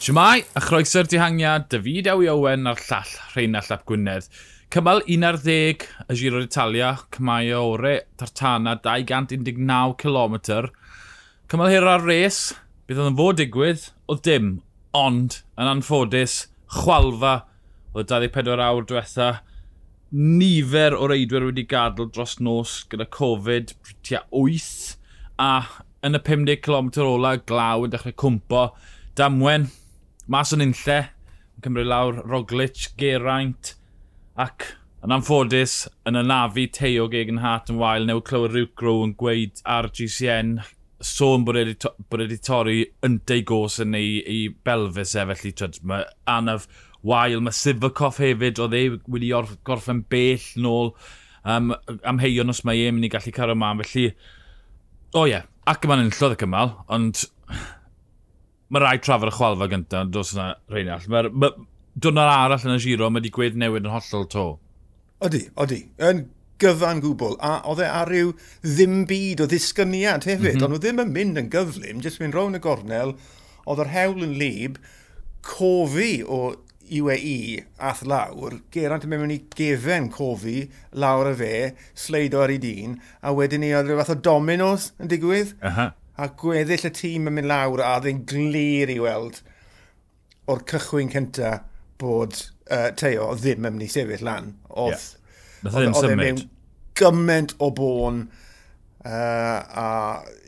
Siwmai, a chroeso'r dihangiad, David Ewi Owen a'r llall Rheinald Ap Gwynedd. Cymal 11 y Giro d'Italia, cymau o ore tartana 219 km. Cymal hir ar res, bydd oedd yn fod digwydd, oedd dim, ond yn anffodus, chwalfa oedd 24 awr diwetha. Nifer o reidwyr wedi gadw dros nos gyda Covid, tua 8, a yn y 50 km ola glaw yn dechrau cwmpo. Damwen, mas o'n unlle, yn cymryd lawr, Roglic, Geraint, ac yn anffodus, yn y nafi teo gegen hat yn wael, newid clywed rhyw grw yn gweud ar GCN, sôn bod wedi, to, bod wedi torri yntau gos yn ei, ei belfus e, felly twyd, mae anaf wael, mae Sivakoff hefyd, oedd e wedi gorffen bell nôl um, amheion os mae e'n mynd i gallu caro mam, felly, o oh, ie, yeah, ac yma'n unllodd y cymal, ond mae rai trafod y chwalfa gyntaf, dos yna rhain all. Mae'r ma, diwrnod arall yn y giro, mae wedi gweud newid yn hollol to. Odi, odi. Yn gyfan gwbl, a oedd e ar ryw ddim byd o ddisgyniad hefyd, mm -hmm. ond oedd ddim yn mynd yn gyflym, jyst mynd rown y gornel, oedd yr hewl yn lib, cofi o UAE ath lawr, Geraint yn mynd i gefen cofi lawr y fe, sleido ar ei dyn, a wedyn ni oedd rhyw fath o dominos yn digwydd. Uh -huh a gweddill y tîm yn mynd lawr a ddyn glir i weld o'r cychwyn cynta bod uh, Teo ddim yn mynd i sefyll lan. Oedd yeah. ddim e'n e mewn gymaint o bôn uh, a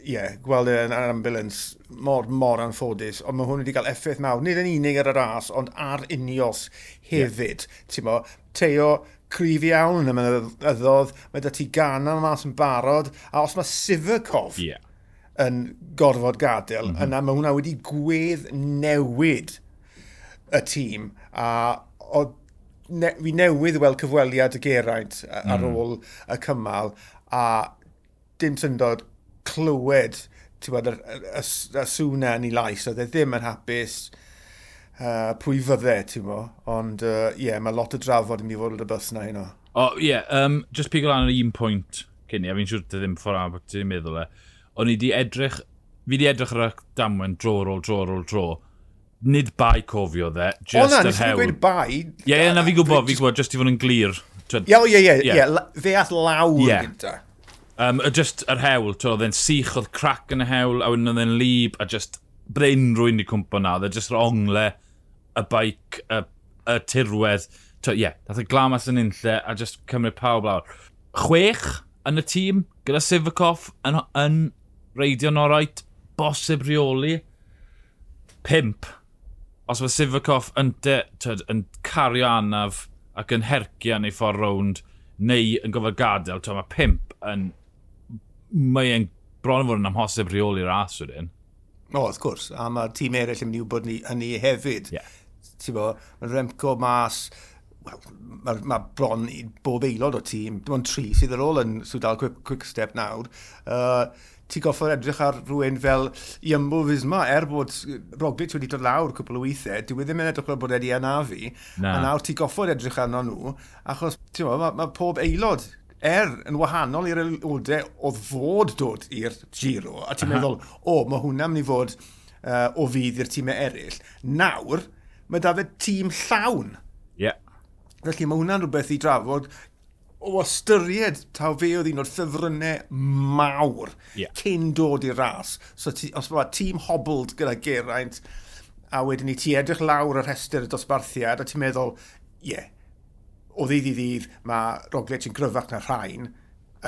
ie, yeah, gweld e yn ambulance mor, mor anffodus, ond mae hwn wedi cael effaith mawr, nid yn unig ar y ras, ond ar unios hefyd. Yeah. Ti'n mo, Teo, cryf iawn yn y mynyddodd, mae dati ganol mas yn barod, a os mae Sivakov yeah yn gorfod gadael, mm -hmm. yna mae hwnna wedi gwedd newid y tîm, a o, ne, fi newydd weld cyfweliad y Geraint ar mm. ôl y cymal, a dim syndod clywed bod, y, y, y sŵna yn ei lais, oedd e ddim yn hapus uh, pwy fydde, ti'n mo. Ond, ie, uh, yeah, mae lot o drafod yn mynd i fod y bus na hynno. O, oh, ie, yeah, um, just pigo lan ar un pwynt cyn i, a fi'n siŵr dy ddim ffordd am bod ti'n meddwl e. Uh, o'n i wedi edrych, fi wedi edrych ar y damwen dro ôl dro ôl dro. Nid bai cofio dde, just yr hewl. O na, nes i bai. Ie, yeah, na fi gwybod, fi gwybod, just i fod yn glir. Ie, ie, ie, fe ath lawr yeah. gyda. Um, just yr hewl, to, oedd e'n sych, oedd crac yn y hewl, a wedyn oedd e'n lib, a just bryn rwy'n i cwmpo na, oedd e just yr ongle, y baic, y, y tirwedd. Ie, yeah, dath y e glamas yn unlle, a just cymryd pawb lawr. Chwech yn y tîm, gyda Sivakov yn, yn reidio'n orait, bosib rheoli. Pimp. Os mae Sivakov yn, de, tyd, yn cario anaf ac yn hercio ei ffordd rownd, neu yn gofod gadael, tyd, mae pimp yn... Mae e'n bron yn fod yn amhosib rheoli'r ras wedyn. O, oh, wrth gwrs. A mae'r tîm eraill yn mynd i wybod ni, hynny hefyd. Yeah. Ti'n bo, mae'r Remco mas, well, mae ma bron i bob aelod o tîm, dim ond tri sydd ar ôl yn swydal Quick, quick Step nawr. Uh, ti goffod edrych ar rhywun fel Iambo Fisma, er bod Roglic wedi dod lawr cwpl o weithiau, dwi wedi mynd edrych fel bod wedi anafu, Na. a nawr ti goffod edrych arno nhw, achos mae ma, pob aelod er yn wahanol i'r aelodau oedd fod dod i'r giro, a ti'n meddwl, o, mae hwnna'n mynd i fod uh, o fydd i'r tîmau eraill. Nawr, mae da fe tîm llawn. Ie. Yeah. Felly mae hwnna'n rhywbeth i drafod o ystyried taw fe oedd un o'r ffefrynnau mawr yeah. cyn dod i'r ras. So ti, os mae tîm hobbled gyda Geraint, a wedyn ni ti edrych lawr y rhestr y dosbarthiad, a ti'n meddwl, ie, yeah, o ddydd i ddydd mae Roglic yn gryfach na rhain,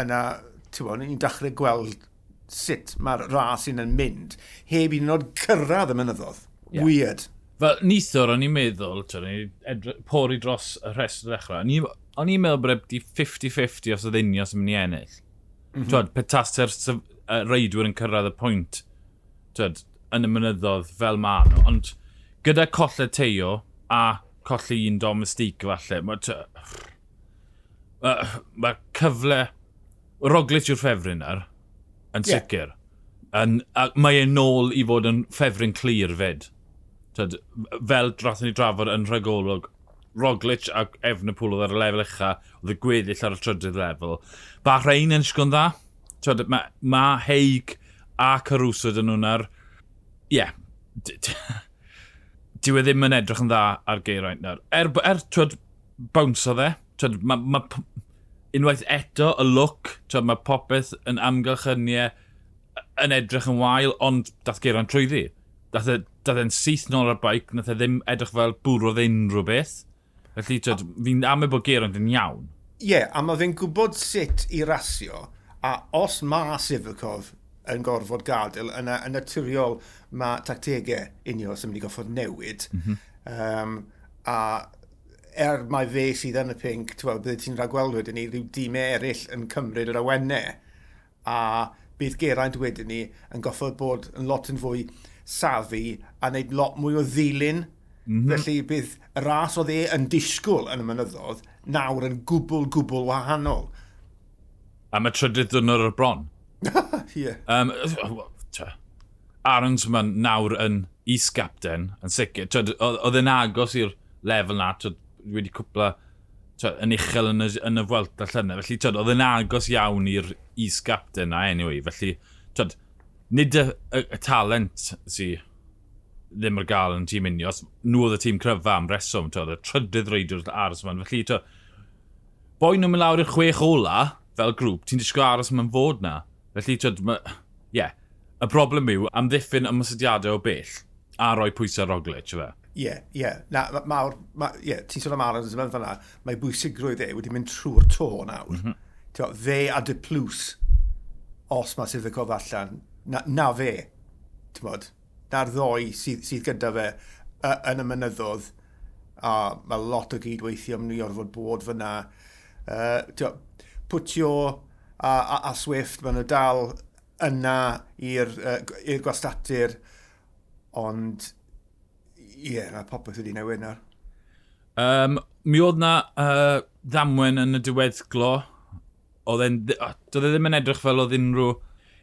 yna, ti'n bod, ni'n dechrau gweld sut mae'r ras un yn mynd, heb un nod cyrraedd y mynyddodd. Yeah. Weird. Fel nithwr, o'n i'n meddwl, o'n pori dros y rhestr ddechrau, o'n i'n meddwl bod e 50-50 os oedd unio sy'n mynd i ennill. Mm -hmm. Petaster reidwyr yn cyrraedd y pwynt twod, yn y mynyddodd fel maen nhw, ond gyda collau teo a colli un domestig falle, mae ma, ma cyfle, Roglic yw'r ffefryn ar, yn sicr. Yeah. Yn, a mae e'n nôl i fod yn ffefryn clir fyd tyd, fel drathon ni drafod yn rhagolwg, Roglic a Efnapol oedd ar y lefel ucha, oedd y gweddill ar y trydydd lefel. Ba rhain yn sgwn dda, tyd, mae ma Heig a Caruso dyn nhw'n ar... Ie, yeah. dyw e ddim yn edrych yn dda ar geiraint nawr. Er, er twyd, bounce o dde, twyd, mae... ma, unwaith eto y look, twyd, mae popeth yn amgylchyniau yn edrych yn wael, ond dath geiraint trwyddi. Dath e Doedd e'n syth nôl ar baic, nath e ddim edrych fel bwrodd unrhyw beth. Felly, tyd, fi'n amau bod Geraint yn iawn. Ie, yeah, a mae fe'n gwybod sut i rasio, a os mae Sifakov yn gorfod gadael, yn yn naturiol mae tactegau unio sy'n mynd i goffod newid. Mm -hmm. um, a er mae fe sydd yn y pink, byddai ti'n rhagweld wedyn ni, rhyw dîm eraill yn cymryd yr awennau. A bydd Geraint wedyn ni yn goffod bod yn lot yn fwy safi a wneud lot mwy o ddilyn. Mm -hmm. Felly bydd y ras oedd e yn disgwyl yn y mynyddodd nawr yn gwbl, gwbl wahanol. A mae trydydd dwrnod o'r bron. yeah. um, Arons yma nawr yn is-gapten, yn sicr. Oedd e'n agos i'r lefel na, twyd, wedi cwpla yn uchel yn y, yn y fwelta llynau. Felly, twyd, oedd e'n agos iawn i'r is-gapten na, anyway. Felly, twyd, nid y, y, y talent sy ddim ar gael yn tîm unio, nhw oedd y tîm cryfa am reswm, tywed, y trydydd reidwr aros yma. Felly, tywed, boi nhw'n mynd lawr i'r chwech ola fel grŵp, ti'n disgwyl aros yma'n fod na. Felly, tywed, yeah, y broblem yw amddiffyn ymwysadiadau o bell a roi pwysau Roglic, fe. Ie, yeah, ie. Yeah. Na, mawr, ma, yeah, ti'n sôn am Arons yn fanna, mae bwysigrwydd e wedi mynd trwy'r to nawr. Mm -hmm. Tio, fe a dy plws, os mae sydd y cof allan, na, na fe, ti'n bod, na'r ddoi sydd, sydd gyda fe uh, yn y mynyddodd, a mae lot o gydweithio ni orfod bod fyna. Uh, tio, pwtio a, a, a Swift, maen nhw dal yna i'r uh, gwastatur, ond ie, yeah, mae popeth wedi newid nawr. Um, mi oedd na uh, ddamwen yn y diweddglo, oedd e ddim yn edrych fel oedd unrhyw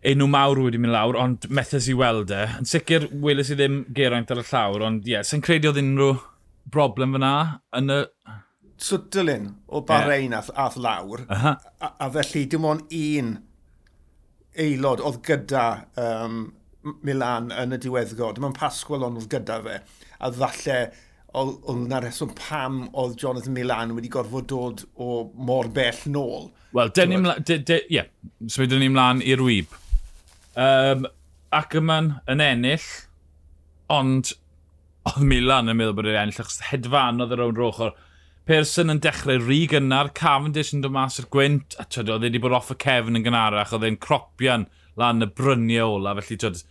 enw mawr wedi mynd lawr, ond methes i weld e. Yn sicr, welys i ddim geraint ar y llawr, ond ie, yeah, sy'n credu oedd unrhyw broblem fyna yn y... Swtylin o Bahrein yeah. ath, lawr, uh -huh. a, a felly dim ond un aelod oedd gyda um, Milan yn y diweddgo. Dim ond Pasgwal ond oedd gyda fe, a ddalle oedd yna reswm pam oedd Jonathan Milan wedi gorfod dod o mor bell nôl. Wel, dyn ni'n mlaen, ie, yeah. so dyn ni'n mlaen i'r wyb. Um, Ackerman yn ennill, ond oedd Milan yn meddwl bod e'n ennill, achos hedfan oedd yr own rochor. Pearson yn dechrau rhy gynnar, Cavendish yn dod mas i'r gwynt, a tyd, oedd wedi bod off y cefn yn gynharach, oedd e'n cropian lan y bryniau ola, felly tyd,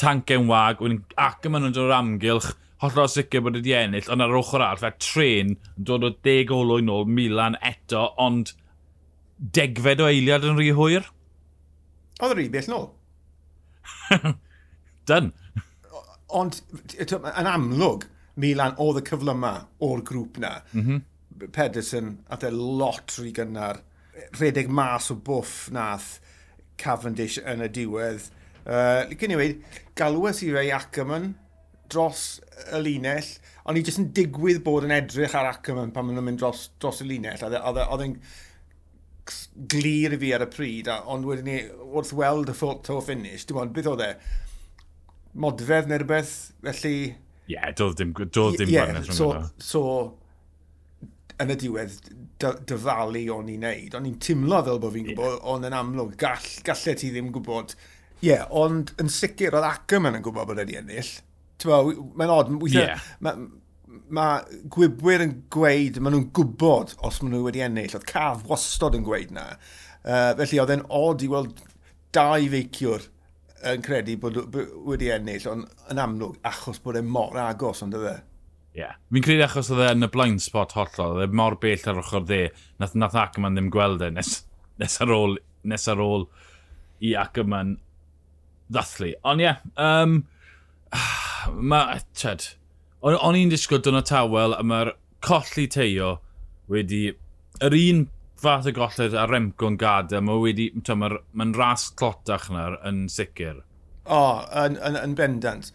tancau'n wag, wedyn Ackerman yn dod o'r amgylch, hollol sicr bod wedi ennill, ond ar ochr arall, fe tren yn dod o deg olwyn ôl Milan eto, ond degfed o eiliad yn rhy hwyr? Oedd rhy bell nôl. Done. Ond, yn amlwg, Milan oedd y cyfle yma o'r grŵp na. Mm -hmm. Pedersen, a dde lot rhy gynnar, rhedeg mas o bwff nath Cavendish yn y diwedd. Uh, Gyn i wedi, galwes i rei Ackerman dros y linell, ond i jyst yn digwydd bod yn edrych ar Ackerman pan maen nhw'n mynd dros, dros y linell. Oedd e- e- e'n glir i fi ar y pryd, a, ond wedyn ni, wrth weld y photo finish, dim ond beth oedd e, modfedd neu rhywbeth, felly... Ie, yeah, doedd dim, doedd dim yeah, gwahaneth so, so, yn y diwedd, dyfalu o'n i'n neud. O'n i'n timlo fel bod fi'n gwybod, yeah. ond yn amlwg, gall, gallet ti ddim gwybod. Ie, yeah, ond yn sicr, oedd Ackerman yn gwybod bod wedi ennill. Mae'n od, weithiau, yeah mae gwybwyr yn gweud, maen nhw'n gwybod os maen nhw wedi ennill. Oedd caf wastod yn gweud na. Uh, felly oedd e'n od i weld dau feiciwr yn credu bod wedi ennill, ond yn amlwg, achos bod e mor agos, ond ydde. Ie. Yeah. Fi'n credu achos oedd e yn y blind spot hollol, oedd e mor bell ar ochr dde, nath, nath Ackerman ddim gweld e nes, nes ar ôl, nes ar ôl i Ackerman ddathlu. Ond ie, yeah, um, mae, tred, O'n i'n disgwyl dyna tawel a mae'r colli teio wedi... Yr un fath o golled a Remco'n gada, mae wedi... Mae'n ma ras clotach na'r yn sicr. O, oh, yn, yn, yn bendant.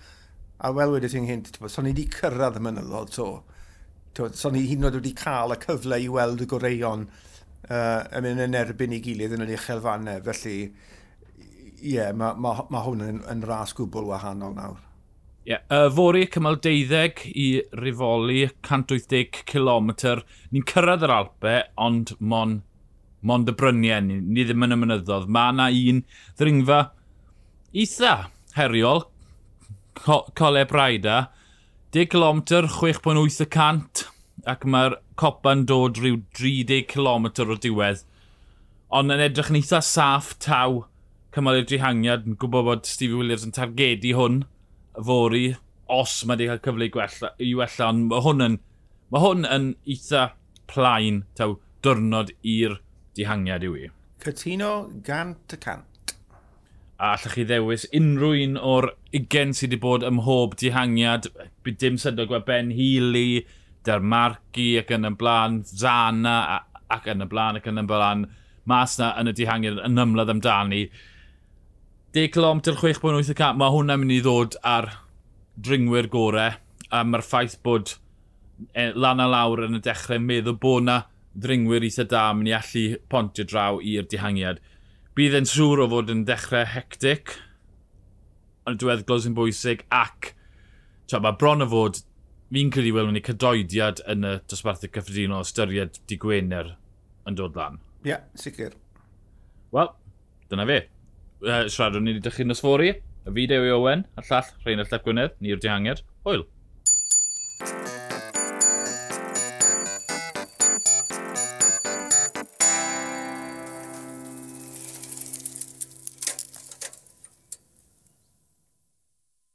A wel wedi ti'n hynt so ni wedi cyrraedd y mynyddodd to. so ni hyn oed wedi cael y cyfle i weld y goreion uh, yn mynd yn erbyn i gilydd yn yr uchelfannau. Felly, ie, yeah, mae ma, ma hwn yn, yn ras gwbl wahanol nawr. Yeah. Uh, fori cymal 12 i rifoli 180 km. Ni'n cyrraedd yr Alpe, ond mon, mon dy bryniau, ni, ni ddim yn y mynyddodd. Mae yna un ddringfa eitha heriol, co cole braida, 10 km, 6.8 ac mae'r copa'n dod rhyw 30 km o diwedd. Ond yn edrych yn eitha saff taw cymal i'r dihangiad, yn gwybod bod Stevie Williams yn targedu hwn fori os mae wedi cael cyfle i gwella, i wella, ond mae hwn yn, mae hwn yn eitha plaen, taw, diwrnod i'r dihangiad i wi. Cytuno gant y cant. A allwch chi ddewis unrhyw un o'r ugen sydd wedi bod ym mhob dihangiad, bydd dim sydog o Ben Healy, Dermarki ac yn y blaen, Zana ac yn y blaen ac yn y blaen, mas na yn y dihangiad yn ymladd amdani. 10 km 6.8 mae hwnna'n mynd i ddod ar dringwyr gorau a mae'r ffaith bod e, lan a lawr yn y dechrau meddwl bod na ddringwyr eitha da mynd i allu pontio draw i'r dihangiad. Bydd e'n siŵr o fod yn dechrau hectic, ond diwedd glos yn bwysig, ac tra, mae bron o fod, fi'n credu welwn ni cydoediad yn y dosbarthu cyffredinol ystyried di Gwener yn dod lan. Ie, yeah, sicr. Wel, dyna fe uh, siaradwn ni i wedi dychyn nos y fideo i Owen, a llall Rhain a Llep Gwynedd, ni'r dihangiad, hwyl.